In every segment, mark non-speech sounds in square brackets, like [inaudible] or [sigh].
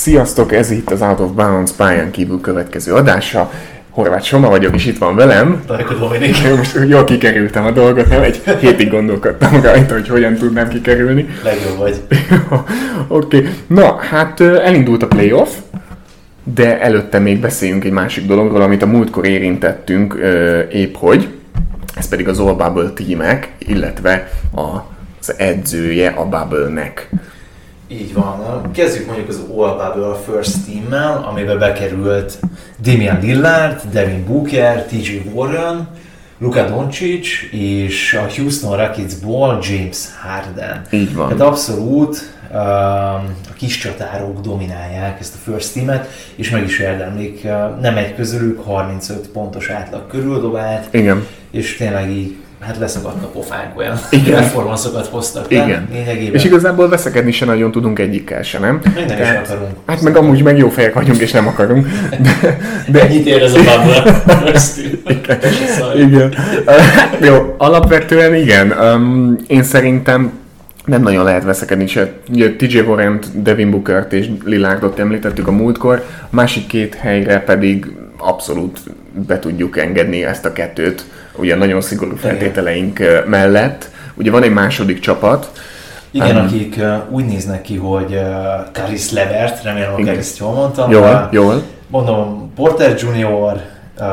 Sziasztok, ez itt az Out of Bounds pályán kívül következő adása. Horváth Soma vagyok, és itt van velem. Tajka Dominik. Most jól kikerültem a dolgot, nem egy hétig gondolkodtam rajta, hogy hogyan tudnám kikerülni. Legjobb vagy. [laughs] Oké, okay. na hát elindult a playoff, de előtte még beszéljünk egy másik dologról, amit a múltkor érintettünk épp hogy. Ez pedig az All Bubble tímek, illetve az edzője a Bubble-nek. Így van. Kezdjük mondjuk az All a First Team-mel, amiben bekerült Damian Lillard, Devin Booker, TJ Warren, Luka Doncic és a Houston Rocketsból James Harden. Így van. Tehát abszolút um, a kis csatárok dominálják ezt a First Team-et, és meg is érdemlik, uh, nem egy közülük 35 pontos átlag körül dobált, Igen. és tényleg így hát leszakadt a pofánk olyan Igen. performanszokat hoztak. Igen. Nem? Lényegében. És igazából veszekedni se nagyon tudunk egyikkel se, nem? Még nem is akarunk. Hát meg amúgy meg jó fejek vagyunk, és nem akarunk. De, de Ennyit ér ez a bubble. igen. igen. [laughs] Jó, alapvetően igen. Um, én szerintem nem nagyon lehet veszekedni se. Ugye TJ warren Devin Bookert és Lillardot említettük a múltkor, a másik két helyre pedig abszolút be tudjuk engedni ezt a kettőt, ugye nagyon szigorú feltételeink uh, mellett. Ugye van egy második csapat, Igen, Um, akik uh, úgy néznek ki, hogy uh, Karis Levert, remélem, hogy Igen. ezt jól mondtam. jól, Uh, jól, Mondom, Porter Junior, uh,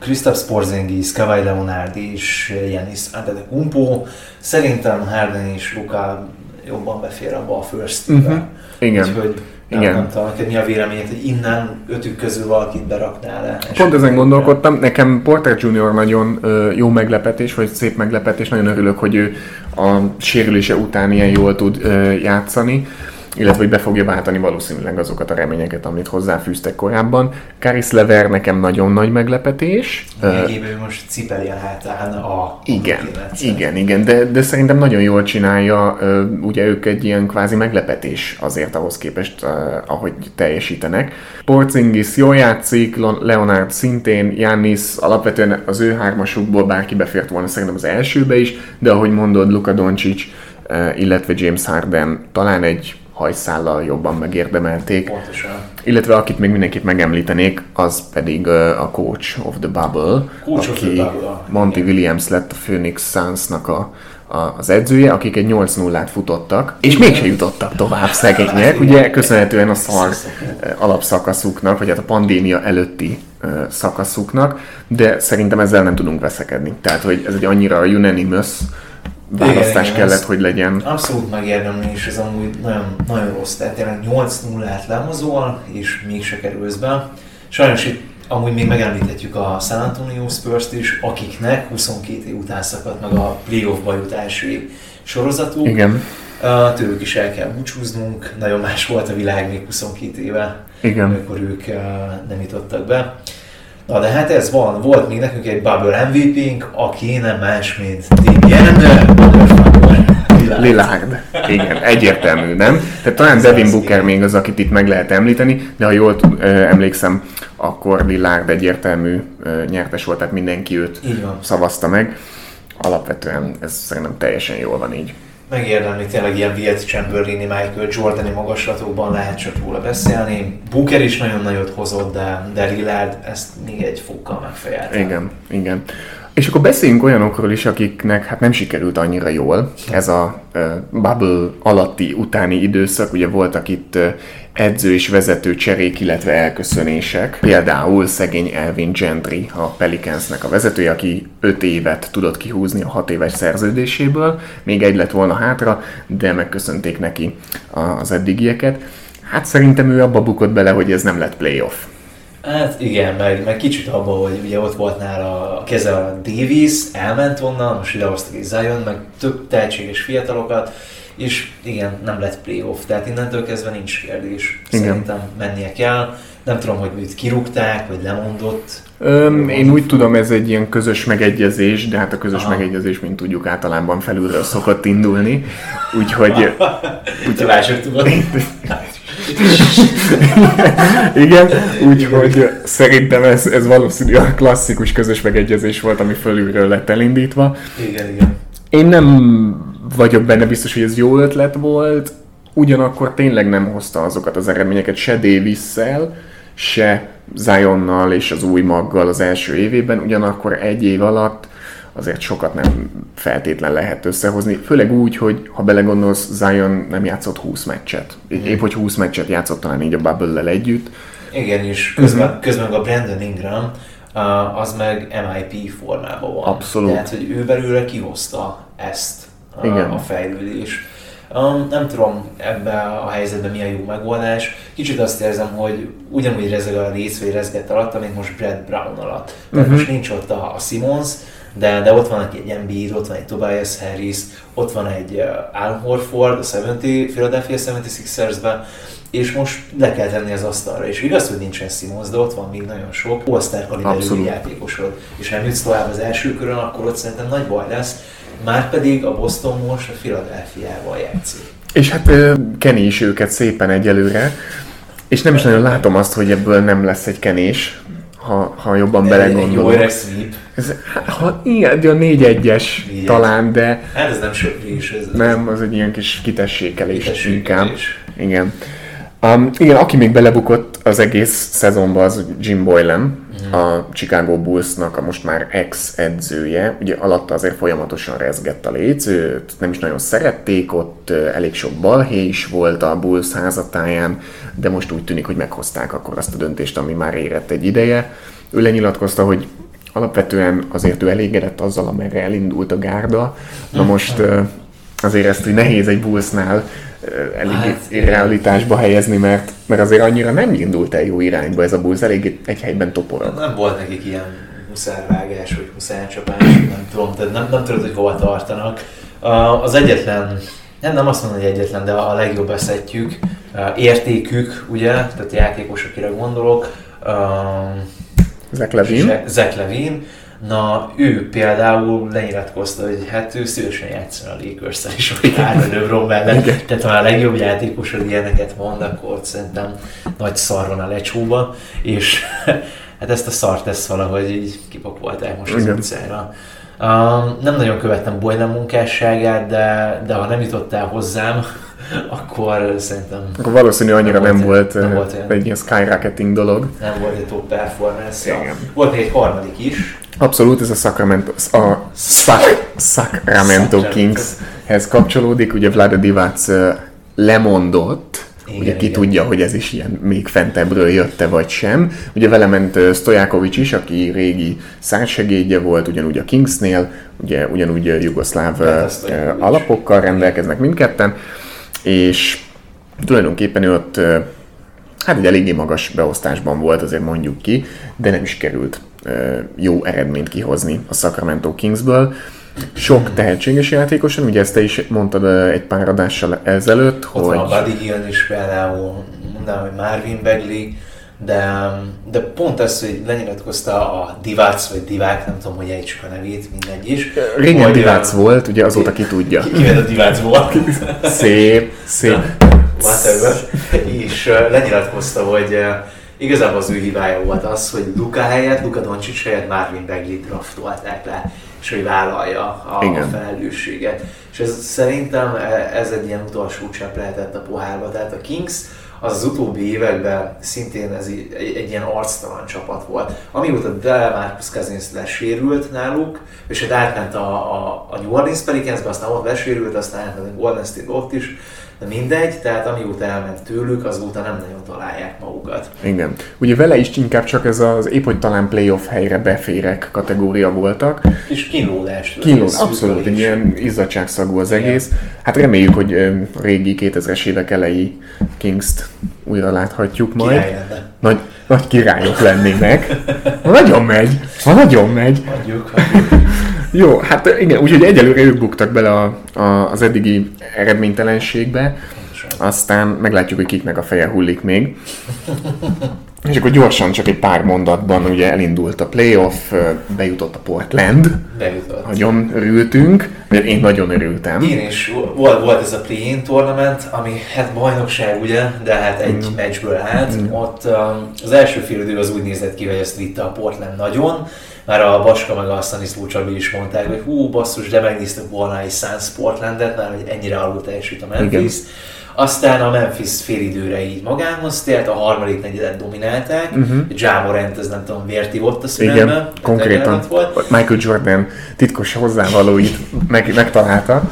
Kristaps Porzingis, Kawhi Leonard és Janis Antetokounmpo. Szerintem Harden és Luka jobban befér abba a first. Mhm. igen. Úgyhogy nem, Igen. nem tudom, neked mi a véleményed, hogy innen ötük közül valakit beraknál le? Pont ezen gondolkodtam, nekem Porter Junior nagyon ö, jó meglepetés, vagy szép meglepetés, nagyon örülök, hogy ő a sérülése után ilyen jól tud ö, játszani, illetve hogy be fogja váltani valószínűleg azokat a reményeket, amit hozzáfűztek korábban. Karis Lever nekem nagyon nagy meglepetés. Lényegében ő most cipeli a hátán a igen, igen, igen, de, de szerintem nagyon jól csinálja, ö, ugye ők egy ilyen kvázi meglepetés azért ahhoz képest, ö, ahogy teljesítenek. Porzingis jól játszik, Leonard szintén, Giannis alapvetően az ő hármasukból bárki befért volna szerintem az elsőbe is, de ahogy mondod, Luka Doncic, illetve James Harden talán egy hajszállal jobban megérdemelték. Pontosan. Illetve akit még mindenképp megemlítenék, az pedig a Coach of the Bubble, Coach of aki the Bubble. Monty Williams lett a Phoenix Suns-nak a, a, az edzője, akik egy 8-0-át futottak, és mégse jutottak tovább szegények, ugye köszönhetően a szar alapszakaszuknak, vagy hát a pandémia előtti szakaszuknak, de szerintem ezzel nem tudunk veszekedni. Tehát, hogy ez egy annyira unanimous választás Igen, kellett, hogy legyen. Abszolút megérdemli, és ez amúgy nagyon, nagyon rossz. Tehát tényleg 8 0 át lemozol, és mégse kerülsz be. Sajnos itt amúgy még megemlíthetjük a San Antonio Spurs-t is, akiknek 22 év után szakadt meg a playoffba jutási sorozatuk. Igen, tőlük is el kell búcsúznunk, nagyon más volt a világ még 22 éve, igen. amikor ők nem jutottak be. Na de hát ez van, volt még nekünk egy Bubble MVP-nk, aki nem más, mint Damian Lillard. Lillard. Igen, egyértelmű, nem? Tehát talán Devin Booker még az, akit itt meg lehet említeni, de ha jól emlékszem, akkor Lillard egyértelmű nyertes volt, tehát mindenki őt szavazta meg. Alapvetően ez szerintem teljesen jól van így. Megérdemli tényleg ilyen Wilt Chamberlain, Michael Jordani magaslatokban lehet csak róla beszélni. Booker is nagyon nagyot hozott, de, de Lillard ezt még egy fokkal megfejelte. Igen, igen. És akkor beszéljünk olyanokról is, akiknek hát nem sikerült annyira jól. Ez a bubble alatti utáni időszak, ugye voltak itt edző és vezető cserék, illetve elköszönések. Például szegény Elvin Gentry, a Pelicansnek a vezetője, aki 5 évet tudott kihúzni a 6 éves szerződéséből. Még egy lett volna hátra, de megköszönték neki az eddigieket. Hát szerintem ő abba bukott bele, hogy ez nem lett playoff. Hát igen, meg, meg kicsit abban, hogy ugye ott volt nála a keze a Davis, elment onnan, most idehoztak egy Zion, meg több tehetséges fiatalokat, és igen, nem lett playoff, tehát innentől kezdve nincs kérdés. Igen. Szerintem mennie kell. Nem tudom, hogy őt kirúgták, vagy lemondott. Öm, én úgy tudom, ez egy ilyen közös megegyezés, de hát a közös Aha. megegyezés, mint tudjuk, általában felülről szokott indulni. Úgyhogy, [laughs] Utalások tudod. [laughs] [laughs] igen, úgyhogy szerintem ez, ez valószínűleg a klasszikus közös megegyezés volt, ami fölülről lett elindítva. Igen, igen. Én nem vagyok benne biztos, hogy ez jó ötlet volt. ugyanakkor tényleg nem hozta azokat az eredményeket se davis se Zionnal és az új maggal az első évében, ugyanakkor egy év alatt azért sokat nem feltétlen lehet összehozni, főleg úgy, hogy ha belegondolsz, Zion nem játszott 20 meccset. Épp, hogy 20 meccset játszott talán így a bubble együtt. Igen, és közben, mm-hmm. közben a Brandon Ingram az meg MIP formában van. Abszolút. Tehát, hogy ő belőle kihozta ezt a, Igen. a fejlődést. Um, nem tudom ebben a helyzetben mi a jó megoldás. Kicsit azt érzem, hogy ugyanúgy rezeg a rész, vagy rezgett alatt, mint most Brad Brown alatt. Tehát uh-huh. most nincs ott a, a Simons, de, de ott van egy Embiid, ott van egy Tobias Harris, ott van egy uh, Al Horford a 70, Philadelphia 76ers-ben, és most le kell tenni az asztalra. És igaz, hogy nincsen Simons, de ott van még nagyon sok all-star kaliberű játékosod. És ha nem jutsz tovább az első körön, akkor ott szerintem nagy baj lesz. Márpedig a Boston most a Philadelphia-val játszik. És hát keni is őket szépen egyelőre, és nem is nagyon látom azt, hogy ebből nem lesz egy kenés, ha, ha jobban de belegondolok. Egy sweep. Ez, ha, igen, a 4-1-es talán, de... Hát ez nem söprés. Ez, nem, az egy ilyen kis kitessékelés, kitessékelés. inkább. Igen. Um, igen, aki még belebukott az egész szezonban, az Jim Boylan. A Chicago Bullsnak a most már ex-edzője. Ugye alatta azért folyamatosan rezgett a léc, őt nem is nagyon szerették, ott elég sok balhé is volt a Bulls házatáján, de most úgy tűnik, hogy meghozták akkor azt a döntést, ami már érett egy ideje. Ő lenyilatkozta, hogy alapvetően azért ő elégedett azzal, amerre elindult a gárda. Na most azért ezt, hogy nehéz egy Bullsnál hát, realitásba helyezni, mert, mert azért annyira nem indult el jó irányba ez a Bulls, elég egy helyben toporog. Nem volt nekik ilyen muszárvágás, vagy muszárcsapás, nem tudom, tehát nem, nem tudod, hogy hova tartanak. Az egyetlen, nem, nem azt mondom, hogy egyetlen, de a legjobb eszetjük, értékük, ugye, tehát játékos, akire gondolok, Zach Levine, Na, ő például lenyilatkozta, hogy hát ő szívesen játszana a lakers is, hogy Aaron mellett. Tehát ha a legjobb játékosod ilyeneket mond, akkor ott szerintem nagy szarron a lecsóba, és [laughs] hát ezt a szart ezt valahogy így kipakolták most az utcára. Um, nem nagyon követtem Boylan munkásságát, de, de ha nem jutottál hozzám, [laughs] akkor szerintem... Akkor valószínű annyira nem, nem volt, nem volt egy ilyen skyrocketing dolog. Nem volt egy top performance -ja. Volt még egy harmadik is, Abszolút, ez a Sacramento, a Sacramento Kingshez kapcsolódik. Ugye Vlad Divac lemondott, igen, ugye ki igen. tudja, hogy ez is ilyen még fentebbről jötte vagy sem. Ugye vele ment Stojakovic is, aki régi szársegédje volt, ugyanúgy a Kingsnél, ugye ugyanúgy jugoszláv hát, alapokkal rendelkeznek mindketten, és tulajdonképpen ő ott hát egy eléggé magas beosztásban volt, azért mondjuk ki, de nem is került jó eredményt kihozni a Sacramento Kingsből. Sok tehetséges játékosan, ugye ezt te is mondtad egy pár adással ezelőtt, Ott hogy... Van a Buddy Hill is például, mondanám, hogy Marvin Bagley, de, de pont ez, hogy lenyilatkozta a Divác, vagy Divák, nem tudom, hogy ejtsük a nevét, mindegy is. Régen Divác volt, ugye azóta ki tudja. Ki, ki a Divác volt? szép, szép. Whatever. És lenyilatkozta, hogy Igazából az ő hibája volt az, hogy Luka helyett, Luka Doncic helyett Marvin Bagley draftolták le, és hogy vállalja a, a felelősséget. És ez, szerintem e, ez egy ilyen utolsó csepp lehetett a pohárba. Tehát a Kings az az utóbbi években szintén ez egy, egy, egy ilyen arctalan csapat volt. Amióta Marcus Cousins lesérült náluk, és hát átment a, a, a New Orleans Pelicansbe, aztán ott lesérült, aztán átment a Golden State ott is, de mindegy, tehát amióta elment tőlük, azóta nem nagyon találják magukat. Igen. Ugye vele is inkább csak ez az épp, hogy talán playoff helyre beférek kategória voltak. És kínlódás. Kínlódás, abszolút, egy ilyen izzadságszagú az egész. Igen. Hát reméljük, hogy a régi 2000-es évek elejé Kings-t újra láthatjuk majd. Nagy, nagy királyok lennének. nagyon megy, ha nagyon megy. Hagyjuk, hagyjuk. Jó, hát igen, úgyhogy egyelőre ők buktak bele a, a, az eddigi eredménytelenségbe, aztán meglátjuk, hogy kiknek a feje hullik még. És akkor gyorsan, csak egy pár mondatban ugye elindult a playoff, bejutott a Portland. Bejutott. Nagyon örültünk, mert én nagyon örültem. Én is. Volt, volt ez a play-in tournament, ami hát bajnokság ugye, de hát egy mm. meccsből állt. Mm. Ott az első fél idő az úgy nézett ki, hogy ezt vitte a Portland nagyon, már a Baska meg a Stanislav Csabi is mondták, hogy hú, basszus, de megnéztük volna egy Suns Portlandet, mert hogy ennyire alul teljesít a Memphis. Igen. Aztán a Memphis fél időre így magához tért, a harmadik negyedet dominálták. Uh-huh. Ja Morant, ez nem tudom, vérti ott a szünetben. Igen, konkrétan. Volt. Michael Jordan titkos hozzávalóit meg, megtalálta.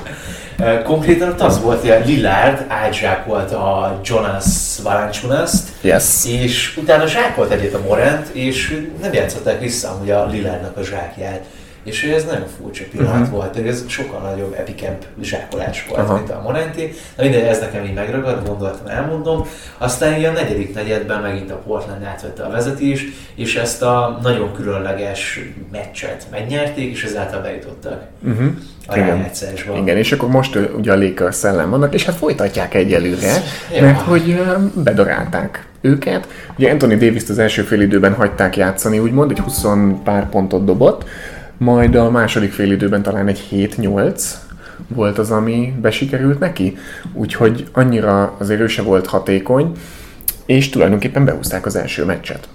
Konkrétan ott az volt, hogy a Lillard átzsákolt a Jonas Valanciunas-t, yes. és utána zsákolt egyet a Morant, és nem játszották vissza hogy a Lillardnak a zsákját. És ez nagyon furcsa pillanat uh-huh. volt, ez sokkal nagyobb epicamp zsákolás volt, uh-huh. mint a Monenti. Na mindegy, ez nekem így megragad, gondoltam, elmondom. Aztán a negyedik negyedben megint a Portland átvette a vezetést, és ezt a nagyon különleges meccset megnyerték, és ezáltal bejutottak. Uh-huh. A Igen. Igen, és akkor most ugye a Lakers szellem vannak, és hát folytatják egyelőre, ja. mert hogy bedorálták őket. Ugye Anthony Davis-t az első fél időben hagyták játszani, úgymond, egy 20 pár pontot dobott, majd a második fél időben talán egy 7-8 volt az, ami besikerült neki, úgyhogy annyira azért ő se volt hatékony, és tulajdonképpen behúzták az első meccset.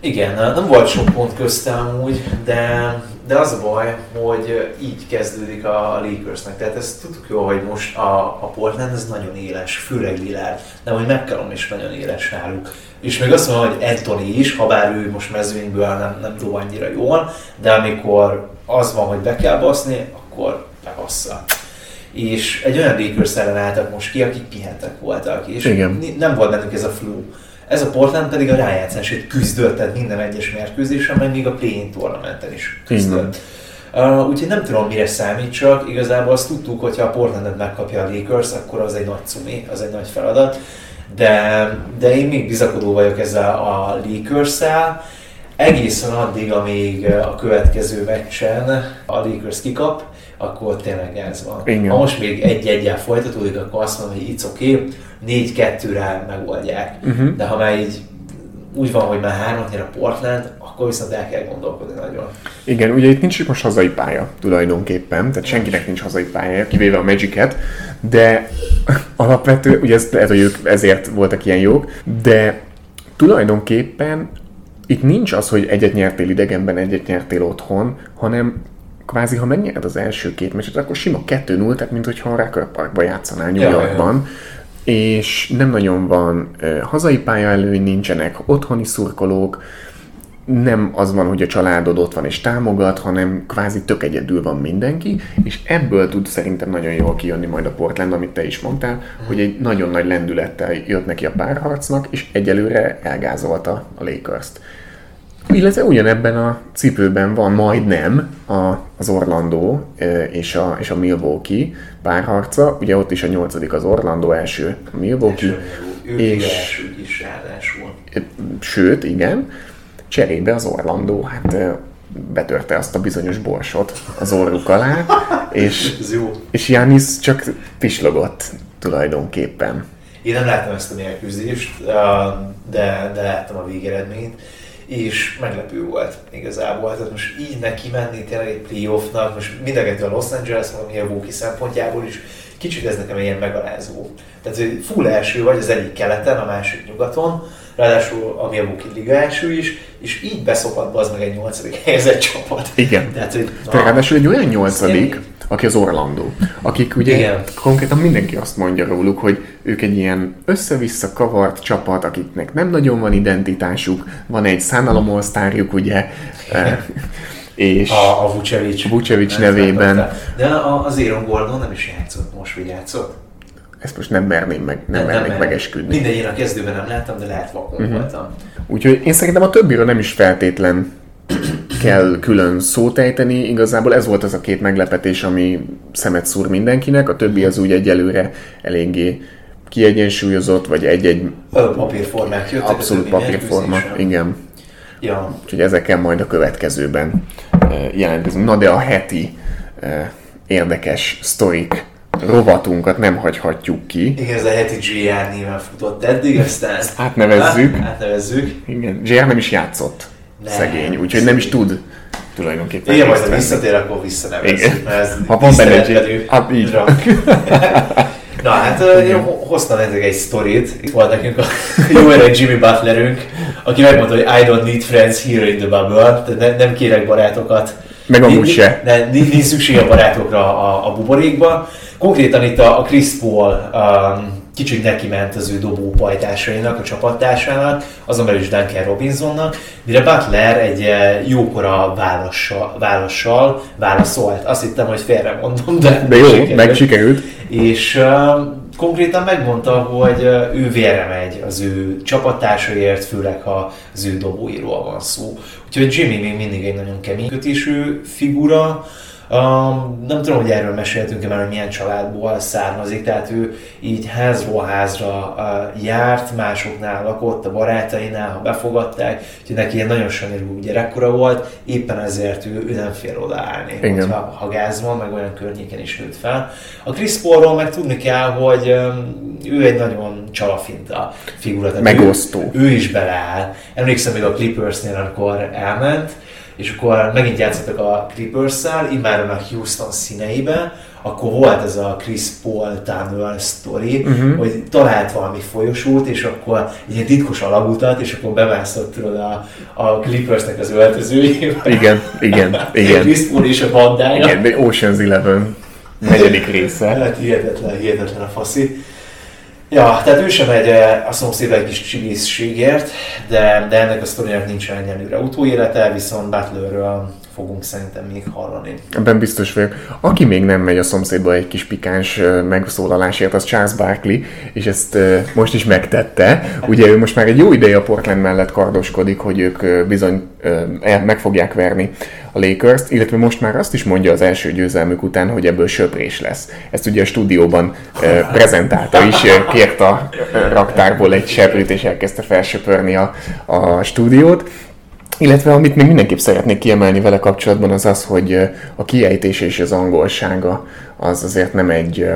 Igen, nem volt sok pont közte amúgy, de, de az a baj, hogy így kezdődik a Lakersnek. Tehát ezt tudjuk jó, hogy most a, a Portland ez nagyon éles, főleg Lillard, de hogy McCallum is nagyon éles náluk. És még azt mondom, hogy Anthony is, ha bár ő most mezőnyből nem, nem dob annyira jól, de amikor az van, hogy be kell baszni, akkor bebassza. És egy olyan Lakers ellen álltak most ki, akik pihentek voltak, és Igen. nem volt bennük ez a flow. Ez a Portland pedig a rájátszásért küzdött, tehát minden egyes mérkőzésen, meg még a play-in tournamenten is küzdött. Uh, úgyhogy nem tudom, mire számít, csak igazából azt tudtuk, hogy ha a Portlandet megkapja a Lakers, akkor az egy nagy cumi, az egy nagy feladat de, de én még bizakodó vagyok ezzel a lakers -el. Egészen addig, amíg a következő meccsen a Lakers kikap, akkor tényleg ez van. Igen. Ha most még egy-egyel folytatódik, akkor azt mondom, hogy it's okay, 4-2-re megoldják. Uh-huh. De ha már így úgy van, hogy már hármat nyer a Portland, akkor viszont el kell gondolkodni nagyon. Igen, ugye itt nincs most hazai pálya tulajdonképpen, tehát senkinek nincs hazai pálya, kivéve a Magic-et, de [laughs] alapvető, ugye ez, ez, hogy ők ezért voltak ilyen jók, de tulajdonképpen itt nincs az, hogy egyet nyertél idegenben, egyet nyertél otthon, hanem kvázi, ha megnyered az első két meccset, akkor sima 2-0, tehát mint hogyha a Racker Parkban játszanál New Yorkban. Ja, ja. És nem nagyon van uh, hazai pályaelőny, nincsenek otthoni szurkolók, nem az van, hogy a családod ott van és támogat, hanem kvázi tök egyedül van mindenki, és ebből tud szerintem nagyon jól kijönni majd a Portland, amit te is mondtál, hogy egy nagyon nagy lendülettel jött neki a párharcnak, és egyelőre elgázolta a Lakers-t. Illetve ugyanebben a cipőben van majdnem a, az Orlando és a, és a Milwaukee párharca. Ugye ott is a nyolcadik az Orlando első, a Milwaukee. és, és is ráadásul. Sőt, igen Cserébe az Orlandó, hát betörte azt a bizonyos borsot az orruk alá, [laughs] és, és Janis csak pislogott tulajdonképpen. Én nem láttam ezt a mérkőzést, de, de láttam a végeredményt, és meglepő volt igazából. Tehát most így neki menni tényleg egy playoffnak, most mind a Los Angeles, a Milwaukee szempontjából is, kicsit ez nekem ilyen megalázó. Tehát, hogy full első vagy az egyik keleten, a másik nyugaton, ráadásul a Milwaukee Liga első is, és így beszopott az meg egy nyolcadik helyezett csapat. Igen. Tehát, hogy, na, ráadásul egy olyan nyolcadik, aki az Orlando, akik ugye Igen. konkrétan mindenki azt mondja róluk, hogy ők egy ilyen össze-vissza kavart csapat, akiknek nem nagyon van identitásuk, van egy szánalomolsztárjuk, ugye, [laughs] eh, és a, a Vucevic, Vucevic nevében. De az Aaron Gordon nem is játszott, most hogy játszott? Ezt most nem merném meg, nem, nem mernék megesküdni. Mindegy, én a kezdőben nem láttam, de lehet vakon uh-huh. voltam. Úgyhogy én szerintem a többiről nem is feltétlen kell külön szót ejteni. Igazából ez volt az a két meglepetés, ami szemet szúr mindenkinek, a többi az úgy egyelőre eléggé kiegyensúlyozott, vagy egy-egy... Papírformák jöttek. Abszolút papírforma, igen. Ja. Úgyhogy ezekkel majd a következőben jelentkezünk. Na de a heti érdekes sztorik rovatunkat nem hagyhatjuk ki. Igen, ez a heti GR néven futott eddig, aztán... Ezt átnevezzük. [laughs] átnevezzük. Igen, GR nem is játszott. Nem, szegény, úgyhogy nem is tud tulajdonképpen. Igen, majd ha visszatér, akkor visszanevezzük. Ha van benne egy... Hát így. [laughs] Na hát én hoztam nektek egy sztorit. Itt volt nekünk a [laughs] jó öreg Jimmy Butlerünk, aki megmondta, hogy I don't need friends here in the bubble, tehát nem kérek barátokat. Meg amúgy se. Nincs szükség a barátokra a, a buborékban. Konkrétan itt a, a Chris Paul um, kicsit neki ment az ő dobó pajtásainak, a csapattársának, azon belül is Duncan Robinsonnak, mire Butler egy eh, jókora válaszsal válaszolt. Azt hittem, hogy félre mondom, de, de jó, sikerült. meg sikerült. És uh, konkrétan megmondta, hogy uh, ő vére megy az ő csapattársaiért, főleg ha az ő dobóiról van szó. Úgyhogy Jimmy még mindig egy nagyon kemény kötésű figura, Um, nem tudom, hogy erről meséltünk-e már, hogy milyen családból származik, tehát ő így házról házra uh, járt, másoknál lakott, a barátainál, ha befogadták, úgyhogy neki ilyen nagyon sanyarú gyerekkora volt, éppen ezért ő, ő nem fél odaállni, hogyha ha gáz van, meg olyan környéken is nőtt fel. A Chris Paulról meg tudni kell, hogy um, ő egy nagyon csalafinta figura. Megosztó. Ő, ő is beleáll. Emlékszem még a Clippersnél, amikor elment, és akkor megint játszottak a Clippers-szel, immáron a Houston színeibe, akkor volt ez a Chris Paul tunnel story, uh-huh. hogy talált valami folyosót, és akkor egy ilyen titkos alagutat, és akkor bemászott tudod a, a Clippersnek az öltözőjébe. Igen, igen, [laughs] igen. Chris Paul és a bandája. Igen, Ocean's Eleven negyedik része. Hát hihetetlen, hihetetlen a faszi. Ja, tehát ő sem megy eh, a szomszéd egy kis csigészségért, de, de ennek a sztorinak nincsen egyelőre utóélete, viszont Butlerről fogunk szerintem még hallani. Ebben biztos vagyok. Aki még nem megy a szomszédba egy kis pikáns megszólalásért, az Charles Barkley, és ezt most is megtette. Ugye ő most már egy jó ideje a Portland mellett kardoskodik, hogy ők bizony meg fogják verni a lakers illetve most már azt is mondja az első győzelmük után, hogy ebből söprés lesz. Ezt ugye a stúdióban prezentálta is, kért a raktárból egy seprűt, és elkezdte felsöpörni a, a stúdiót. Illetve amit még mindenképp szeretnék kiemelni vele kapcsolatban az az, hogy a kiejtése és az angolsága az azért nem egy,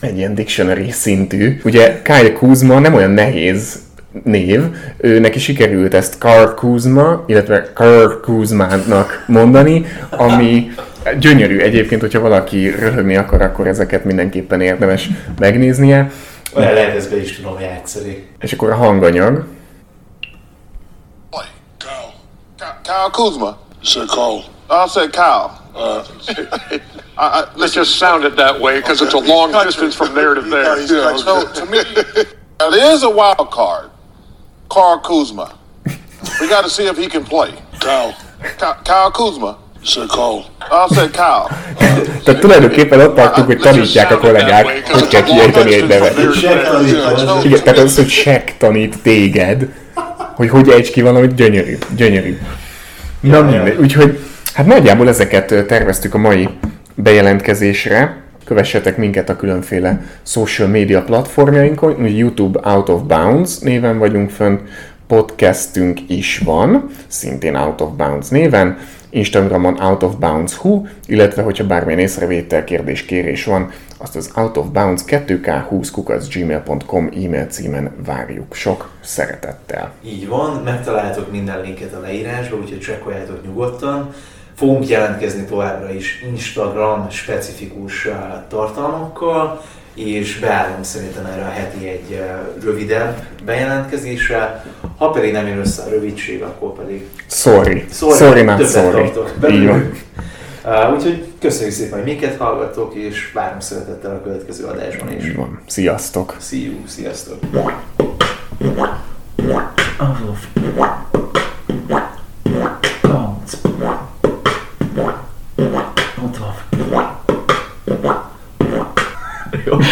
egy ilyen dictionary szintű. Ugye Kyle Kuzma nem olyan nehéz név, ő neki sikerült ezt Karl Kuzma, illetve Karl Kuzmának mondani, ami gyönyörű egyébként, hogyha valaki röhögni akar, akkor ezeket mindenképpen érdemes megnéznie. Olyan lehet, ezt be is tudom játszani. És akkor a hanganyag. Kyle Kuzma. Say Carl. I'll say Kyle. Uh, [laughs] I, I, let's just sound it that way because it's a long distance from there to there. Yeah, so to me, there is a wild card. Carl Kuzma. [laughs] We got to see if he can play. Kyle. Kyle Kuzma. Say Kyle. I'll say Kyle. Tehát tulajdonképpen ott tartunk, hogy tanítják a kollégák, hogy kell kiejteni egy nevet. Igen, tehát az, hogy Shaq tanít téged, hogy hogy ejts ki valamit, gyönyörű, gyönyörű. Na mindegy, úgyhogy hát nagyjából ezeket terveztük a mai bejelentkezésre. Kövessetek minket a különféle social media platformjainkon, YouTube Out of Bounds néven vagyunk fönt, podcastünk is van, szintén Out of Bounds néven, Instagramon Out of Bounds Hu, illetve hogyha bármilyen észrevétel, kérdés, kérés van, azt az Out of Bounds 2k20 gmail.com e-mail címen várjuk sok szeretettel. Így van, megtaláltok minden linket a leírásban, úgyhogy csekkoljátok nyugodtan. Fogunk jelentkezni továbbra is Instagram specifikus tartalmakkal, és beállom szerintem erre a heti egy rövidebb bejelentkezésre. Ha pedig nem jön össze a rövidség, akkor pedig... Sorry. Sorry, sorry not sorry. Így van. Uh, úgyhogy köszönjük szépen, hogy minket hallgattok, és várom szeretettel a következő adásban is. Így van. Sziasztok! See you. Sziasztok! Ott